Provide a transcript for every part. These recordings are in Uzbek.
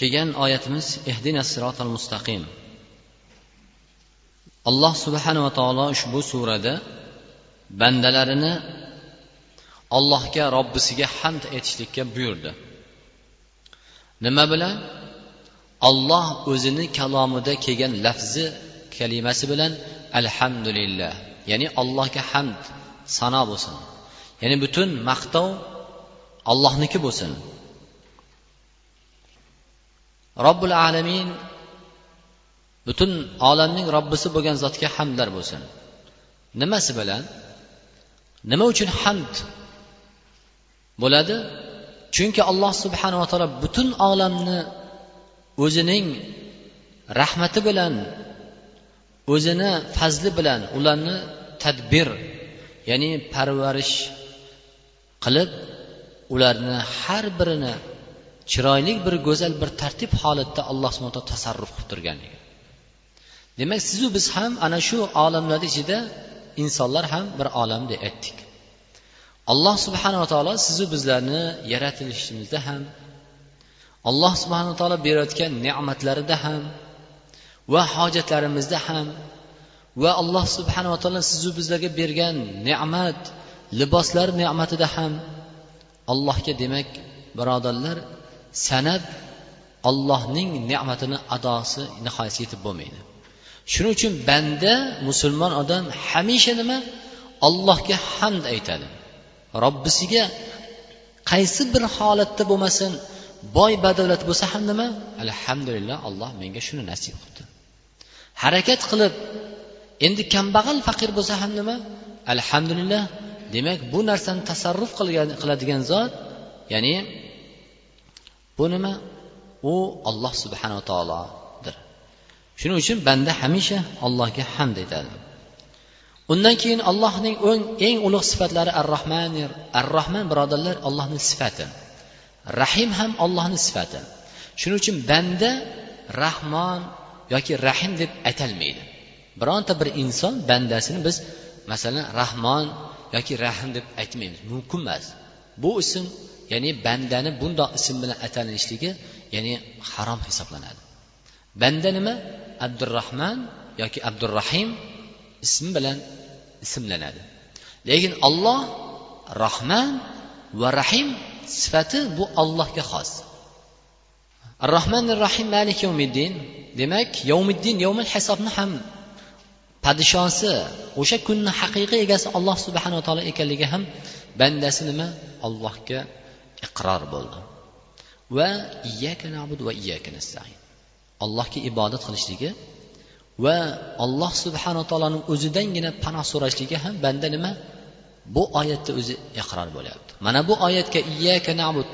kelgan oyatimiz ehdina sirotal mustaqim. Alloh subhanava taolo ushbu surada bandalarini allohga robbisiga hamd aytishlikka buyurdi. Nima bilan? Olloh o'zini kalomida kelgan lafzi kalimasi bilan alhamdulillah ya'ni allohga hamd sano bo'lsin. Ya'ni butun maqtov allohniki bo'lsin. Robbil alamin butun olamning robbisi bo'lgan zotga hamdlar bo'lsin. Nimasi bilan? Nima uchun hamd bo'ladi? Chunki alloh subhanava taolo butun olamni o'zining rahmati bilan o'zini fazli bilan ularni tadbir ya'ni parvarish qilib ularni har birini chiroyli bir go'zal bir tartib holatda alloh subhana taolo tasarruf qilib turgan demak sizu biz ham ana shu olamlar ichida insonlar ham bir olam deb aytdik. Alloh subhanava taolo sizu bizlarni yaratilishimizda ham alloh subhanava taolo berayotgan ne'matlarida ham va hojatlarimizda ham va alloh subhanava taolo sizu bizlarga bergan ne'mat liboslar ne'matida ham allohga demak birodarlar sanab allohning ne'matini adosi nihoyasi yetib bo'lmaydi. Shuning uchun banda musulmon odam hamisha nima? Allohga hamd aytadi. Robbisiga qaysi bir holatda bo'lmasin boy badavlat bo'lsa ham nima? Alhamdulillah alloh menga shuni nasib qildi. Harakat qilib endi kambag'al faqir bo'lsa ham nima? Alhamdulillah demak bu narsani tasarruf qiladigan zot ya'ni bu nima? U olloh subhanava taolodir. Shuning uchun banda hamisha allohga hamd aytadi. Undan keyin allohning eng ulug' sifatlari ar rohmanir ar rohman birodarlar allohni sifati. Rahim ham ollohni sifati. Shuning uchun banda rahmon yoki rahim deb aytalmaydi. Bironta bir inson bandasini biz masalan rahmon yoki rahim deb aytmaymiz. Mumkin emas. Bu ism ya'ni bandani bundoq ism bilan atalinishligi ya'ni harom hisoblanadi. Banda nima? Abdurahmon yoki abdurahim ism bilan ismlanadi. Lekin olloh rohman va rahim sifati bu allohga xos. Ar rohmanir rohim malik yovmiddin demak yovmiddin yovmil hisobni ham podshosi o'sha kunni haqiqiy egasi alloh subhanava taolo ekanligi ham bandasi nima? Allohga iqror bo'ldi. Va iyyaka nabud va iyyaka nastain. Allohga ibodat qilishligi va alloh subhanaa taoloni o'zidangina panoh so'rashligi ham banda nima? Bu oyatda o'zi iqror bo'lyapti. Mana bu oyatga iyyaka nabud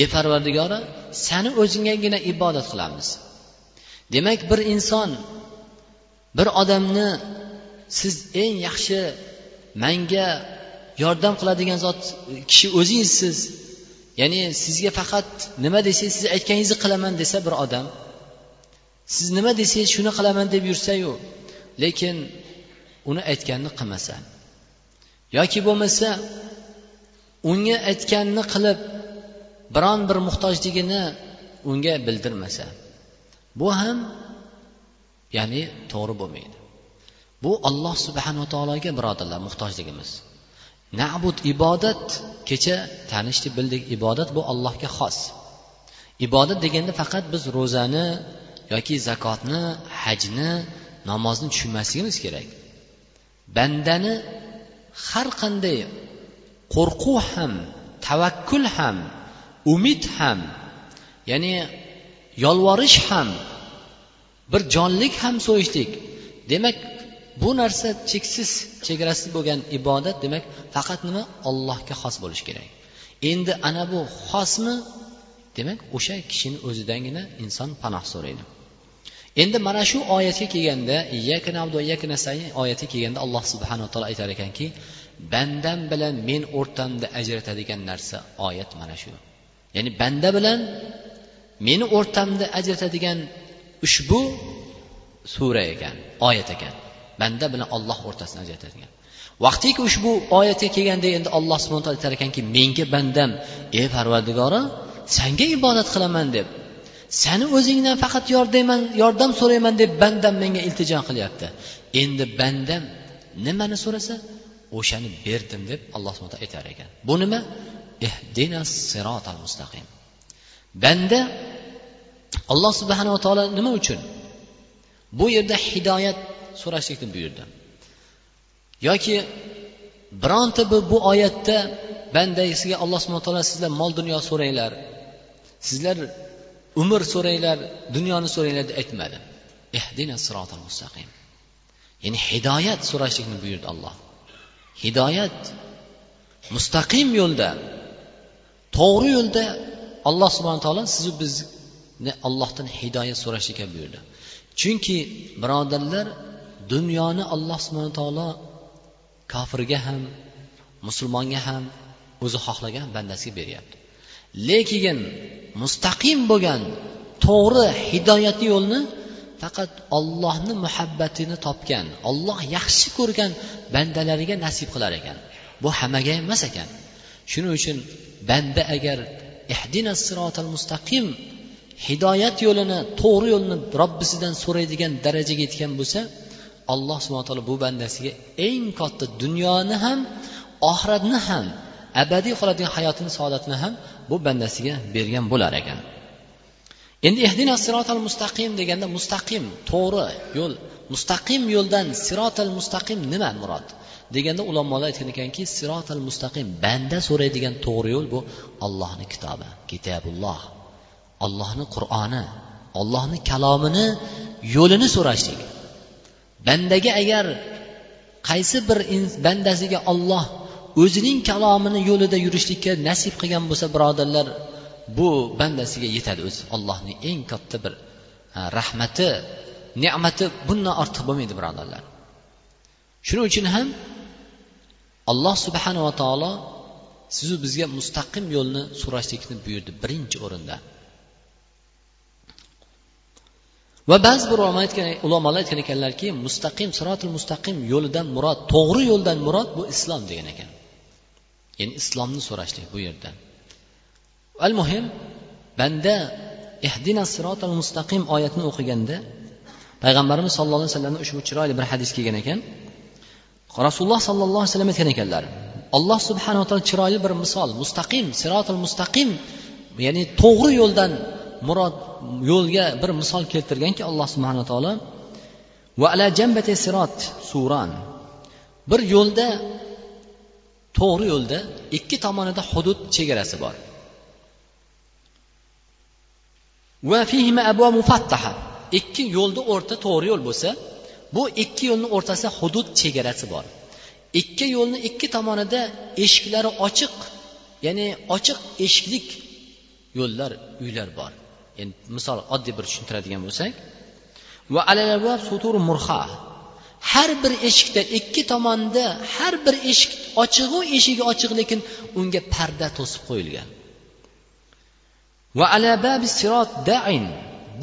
ey parvardigori sani o'zingagina ibodat qilamiz. Demak bir inson bir odamni siz eng yaxshi manga yordam qiladigan zot kishi o'zingizsiz ya'ni sizga faqat nima desangiz siz aytganingizni qilaman desa bir odam siz nima desangiz shuni qilaman deb yursayu lekin uni aytganini qilmasa yoki bo'lmasa unga aytganini qilib biron bir muhtojligini unga bildirmasa bu ham ya'ni to'g'ri bo'lmaydi. Bu olloh subhanava taologa birodarlar muhtojligimiz. Nabud ibodat kecha tanishdik bildik ibodat bu allohga xos. Ibodat deganda faqat biz ro'zani yoki zakotni hajni namozni tushunmasligimiz kerak. Bandani har qanday qo'rquv ham tavakkul ham umid ham ya'ni yolvorish ham bir jonlik ham so'yishlik. Demak bu narsa cheksiz chegarasiz bo'lgan ibodat demak faqat nima? Ollohga xos bo'lishi kerak. Endi ana bu xosmi? Demak o'sha kishini o'zidangina inson panoh so'raydi. Endi mana shu oyatga kelganda oyatga kelganda alloh subhanaa taolo aytar ekanki bandam bilan men o'rtamda ajratadigan narsa oyat mana shu. Ya'ni banda bilan meni o'rtamda ajratadigan ushbu sura ekan oyat ekan. Banda bilan olloh o'rtasini ajratadigan vaqtiki ushbu oyatga kelganda endi alloh subhana taolo aytar ekanki menga bandam ey parvardigori sanga ibodat qilaman deb sani o'zingdan faqat yordayman yordam so'rayman deb bandam menga iltijo qilyapti. Endi bandam nimani so'rasa o'shani berdim deb alloh subhana aytar ekan. Bu nima? Ehdina sirotal mustaqim. Banda alloh subhanava taolo nima uchun? Bu yerda hidoyat so'rashlikni buyurdi yoki bironta bu, bu oyatda bandasiga alloh subhana taolo sizlar mol dunyo so'ranglar sizlar umr so'ranglar dunyoni so'ranglar deb aytmadi ehdina sirotal mustaqim. Ya'ni hidoyat so'rashlikni buyurdi alloh hidoyat mustaqim yo'lda to'g'ri yo'lda alloh subhana taolo sizu bizni allohdan hidoyat so'rashlikka buyurdi chunki birodarlar dunyoni alloh subhana taolo kofirga ham musulmonga ham o'zi xohlagan bandasiga beryapti. Lekin mustaqim bo'lgan to'g'ri hidoyatli yo'lni faqat ollohni muhabbatini topgan olloh yaxshi ko'rgan bandalariga nasib qilar ekan. Bu hammaga emas ekan. Shuning uchun banda agar ehdina sirotal mustaqim hidoyat yo'lini to'g'ri yo'lni robbisidan so'raydigan darajaga yetgan bo'lsa alloh subhana taolo bu bandasiga eng katta dunyoni ham oxiratni ham abadiy qoladigan hayotini saodatini ham bu bandasiga bergan bo'lar ekan. Endi ehdina sirotal mustaqim deganda mustaqim to'g'ri yo'l mustaqim yo'ldan sirotal mustaqim nima murod? Deganda ulamolar aytgan ekanki sirotal mustaqim banda so'raydigan to'g'ri yo'l bu ollohni kitobi kitabulloh. Ollohni qur'oni ollohni kalomini yo'lini so'rashlik. Bandaga agar qaysi bir bandasiga olloh o'zining kalomini yo'lida yurishlikka nasib qilgan bo'lsa birodarlar bu bandasiga yetadi o'zi. Ollohning eng katta bir rahmati ne'mati bundan ortiq bo'lmaydi birodarlar. Shuning uchun ham alloh subhanava taolo sizu bizga mustaqim yo'lni so'rashlikni buyurdi birinchi o'rinda. Va ba'zi bir ulamolar aytgan ekanlarki mustaqim sirotil mustaqim yo'lidan murod to'g'ri yo'ldan murod bu islom degan ekan. Ya'ni islomni so'rashlik bu yerda. Al muhim banda ehdina sirotil mustaqim oyatini o'qiganda payg'ambarimiz sallallohu alayhi vasallamni ushbu chiroyli bir hadis kelgan ekan. Rasululloh sollallohu alayhi vasallam aytgan ekanlar alloh subhanaa taolo chiroyli bir misol mustaqim sirotil mustaqim ya'ni to'g'ri yo'ldan murod yo'lga bir misol keltirganki alloh subhanaa taolo va ala jambati sirot suran. Bir yo'lda to'g'ri yo'lda ikki tomonida hudud chegarasi bor. Va fihima abva mufattaha. Ikki yo'lni o'rta to'g'ri yo'l bo'lsa bu ikki yo'lni o'rtasida hudud chegarasi bor. Ikki yo'lni ikki tomonida eshiklari ochiq ya'ni ochiq eshiklik yo'llar uylar bor. Endi misol oddiy bir tushuntiradigan bo'lsak va sutur murha. Har bir eshikda ikki tomonda har bir eshik ochig'u eshigi ochiq lekin unga parda to'sib qo'yilgan. Va alababi sirot dain.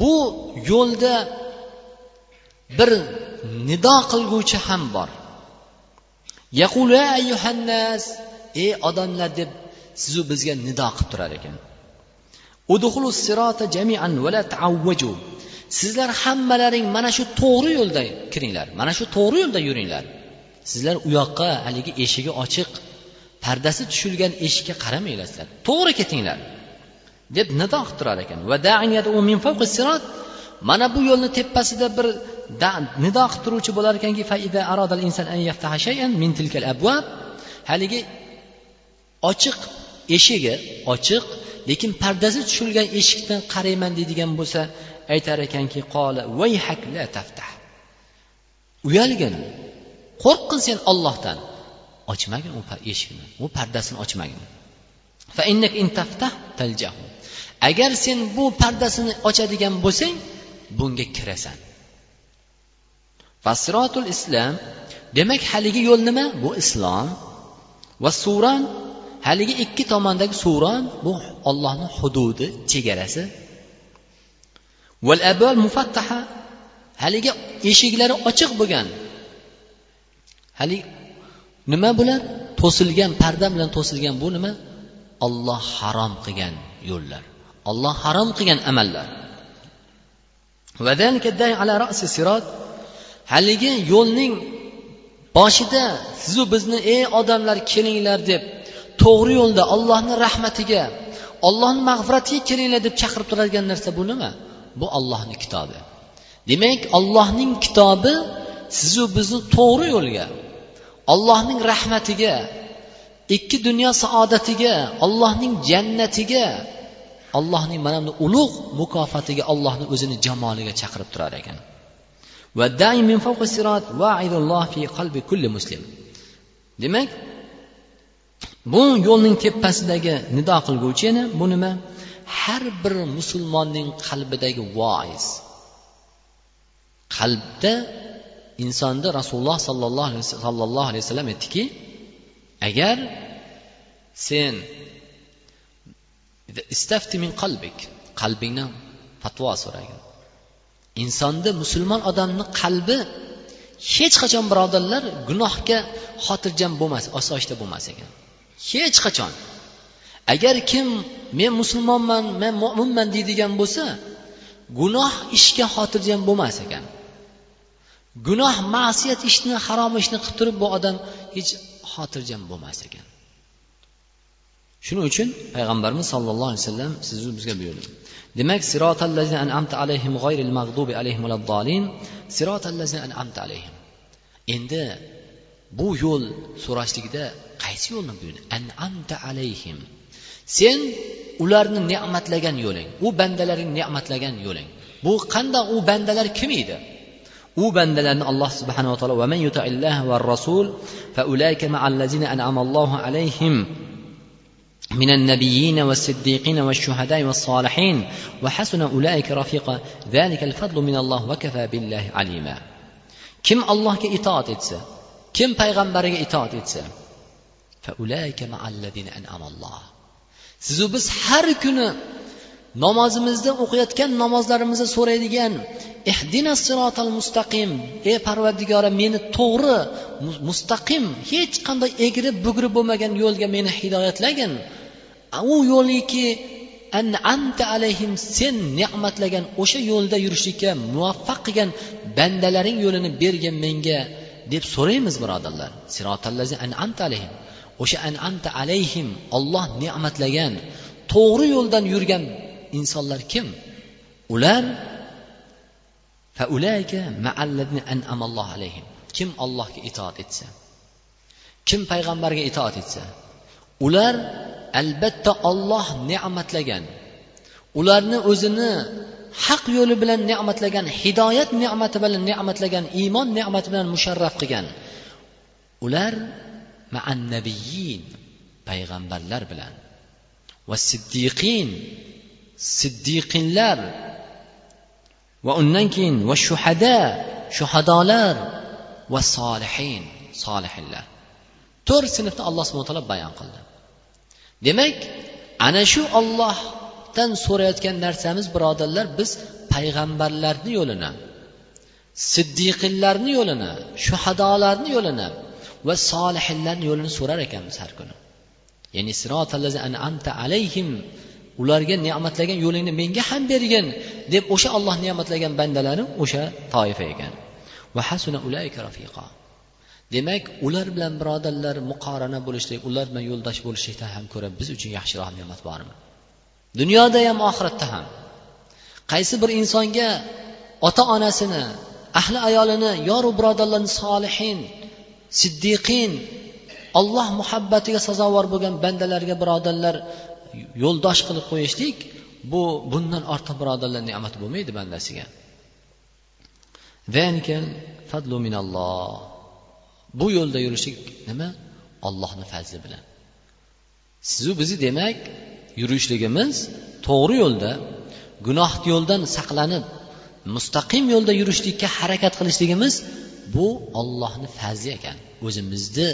Bu yo'lda bir nido qilguvchi ham bor. Yaqulu ayyuhannas ey odamlar deb sizu bizga nido qilib turar ekan. Jamian sizlar hammalaring mana shu to'g'ri yo'lda kiringlar. Mana shu to'g'ri yo'lda yuringlar. Sizlar u yoqqa haligi eshigi ochiq pardasi tushilgan eshikka qaramanglar sizlar to'g'ri ketinglar. Deb nido qilib turar ekan. Mana bu yo'lni tepasida bir nido qilib turuvchi bo'lar ekanki haligi ochiq eshigi ochiq lekin pardasi tushilgan eshikdan qarayman deydigan bo'lsa aytar ekanki qola vayhak la taftah. Uyalgin qo'rqqin sen ollohdan ochmagin u eshikni u pardasini ochmagin. Agar sen bu pardasini ochadigan bo'lsang bunga kirasan. Vasrotul islom demak haligi yo'l nima? Bu islom. Va suran haligi ikki tomondagi suron bu ollohni hududi chegarasi. Val abal mufattaha. Haligi eshiklari ochiq bo'lgan. Haligi nima bular? To'silgan parda bilan to'silgan bu nima? Olloh harom qilgan yo'llar. Olloh harom qilgan amallar. Haligi yo'lning boshida sizu bizni ey odamlar kelinglar deb to'g'ri yo'lda ollohni rahmatiga ollohni mag'firatiga kelinglar deb chaqirib turadigan narsa bu nima? Bu ollohni kitobi. Demak ollohning kitobi sizu bizni to'g'ri yo'lga ollohning rahmatiga ikki dunyo saodatiga ollohning jannatiga allohning mana bunday ulug' mukofotiga ollohni o'zini jamoliga chaqirib turar ekan. Demak bu yo'lning tepasidagi nido qilguvchi yana bu nima? Har bir musulmonning qalbidagi voiz. Qalbda insonda rasululloh sollallohu alayhi vasallam aytdiki agar sen istafti min qalbik qalbingdan fatvo so'ragin. Insonda musulmon odamni qalbi hech qachon birodarlar gunohga xotirjam bo'lmas osoyishta bo'lmas ekan. Hech qachon. Agar kim men musulmonman men mo'minman deydigan bo'lsa gunoh ishga xotirjam bo'lmas ekan. Gunoh ma'siyat ishni harom ishni qilib turib bu odam hech xotirjam bo'lmas ekan. Shuning uchun payg'ambarimiz sollallohu alayhi vasallam sizni bizga buyurdi. Demak an'amta alayhim g'oyril mag'dubi alayhim an'amta alayhim. Endi bu yo'l so'rashlikda qaysi yo'lni buyurdi an'amta alayhim sen ularni ne'matlagan yo'ling u bandalaring ne'matlagan yo'ling bu qandoq u bandalar kim edi u bandalarni alloh subhanava taolo va man va rasul fa ulayka ma'allazina an'amallohu alayhim من النبيين والصديقين والشهداء والصالحين وحسن أولئك رفيقا ذلك الفضل من الله وكفى بالله عليما kim allohga itoat etsa kim payg'ambariga itoat etsa sizu biz har kuni namozimizda o'qiyotgan namozlarimizda so'raydigan ehdina sirotal mustaqim ey parvardigora meni to'g'ri mustaqim hech qanday egri bugri bo'lmagan yo'lga meni hidoyatlagin. U yo'liki an'amta alayhim sen ne'matlagan o'sha yo'lda yurishlikka muvaffaq qilgan bandalaring yo'lini bergin menga. Deb so'raymiz birodarlar. An'amta alayhim. O'sha an'amta alayhim olloh ne'matlagan to'g'ri yo'ldan yurgan insonlar kim? Ular kim ollohga itoat etsa? Kim payg'ambarga itoat etsa? Ular albatta olloh ne'matlagan. Ularni o'zini haq yo'li bilan ne'matlagan hidoyat ne'mati bilan ne'matlagan iymon ne'mati bilan musharraf qilgan ular ma'annabiyin payg'ambarlar bilan va siddiqin siddiqinlar va undan keyin va shuhada shuhadolar va solihin solihinlar to'rt sinfni alloh subhana taolo bayon qildi. Demak ana shu ollohdan so'rayotgan narsamiz birodarlar biz payg'ambarlarni yo'lini siddiqinlarni yo'lini shuhadolarni yo'lini va solihinlarni yo'lini so'rar ekanmiz har kuni. Ya'ni an'amta alayhim ularga ne'matlagan yo'lingni menga ham bergin deb o'sha olloh ne'matlagan bandalari o'sha toifa ekan. Va hasuna ulayka rafiqa. Demak ular bilan birodarlar muqorana bo'lishlik ular bilan yo'ldosh bo'lishlikdan ham ko'ra biz uchun yaxshiroq ne'mat bormi? Dunyoda ham oxiratda ham. Qaysi bir insonga ota onasini ahli ayolini yoru birodarlarni solihin siddiqin olloh muhabbatiga sazovor bo'lgan bandalarga birodarlar yo'ldosh qilib qo'yishlik bu bundan ortiq birodarlar ne'mati bo'lmaydi bandasiga. Fadlu minalloh. Bu yo'lda yurishlik nima? Ollohni fazli bilan. Sizu bizni demak yurishligimiz to'g'ri yo'lda gunoh yo'ldan saqlanib mustaqim yo'lda yurishlikka harakat qilishligimiz bu ollohni fazli ekan. O'zimizni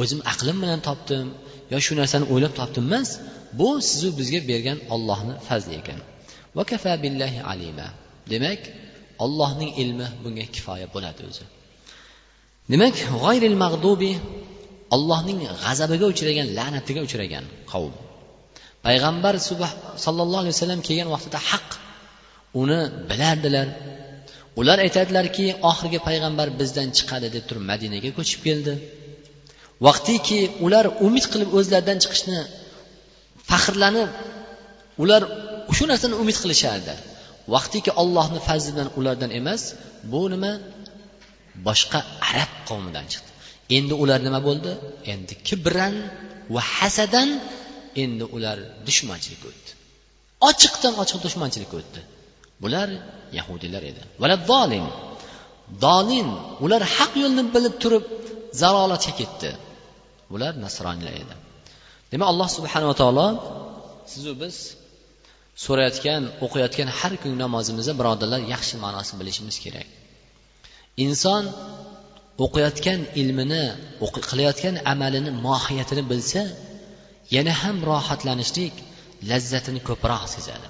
o'zim aqlim bilan topdim yo shu narsani o'ylab topdim emas bu sizu bizga bergan ollohni fazli ekan. Billahi alima. Demak ollohning ilmi bunga kifoya bo'ladi o'zi. Demak g'oyril mag'dubi ollohning g'azabiga uchragan la'natiga uchragan qavm. Payg'ambar sallallohu alayhi vasallam kelgan vaqtida haq. Uni bilardilar. Ular aytadilarki oxirgi payg'ambar bizdan chiqadi deb turib madinaga ko'chib keldi. Vaqtiki ular umid qilib o'zlaridan chiqishni faxrlanib ular shu narsani umid qilishardi. Vaqtiki ollohni fazli bilan ulardan emas bu nima? Boshqa arab qavmidan chiqdi. Endi ular nima bo'ldi? Endi kibran va hasadan endi ular dushmanchilikka o'tdi ochiqdan ochiq dushmanchilikka o'tdi bular yahudiylar edi. Zolim dolin. Ular haq yo'lni bilib turib zalolatga ketdi bular nasroniylar edi. Demak alloh subhanava taolo sizu biz so'rayotgan o'qiyotgan har kungi namozimizda birodarlar yaxshi ma'nosini bilishimiz kerak. Inson o'qiyotgan ilmini qilayotgan amalini mohiyatini bilsa yana ham rohatlanishlik lazzatini ko'proq sezadi.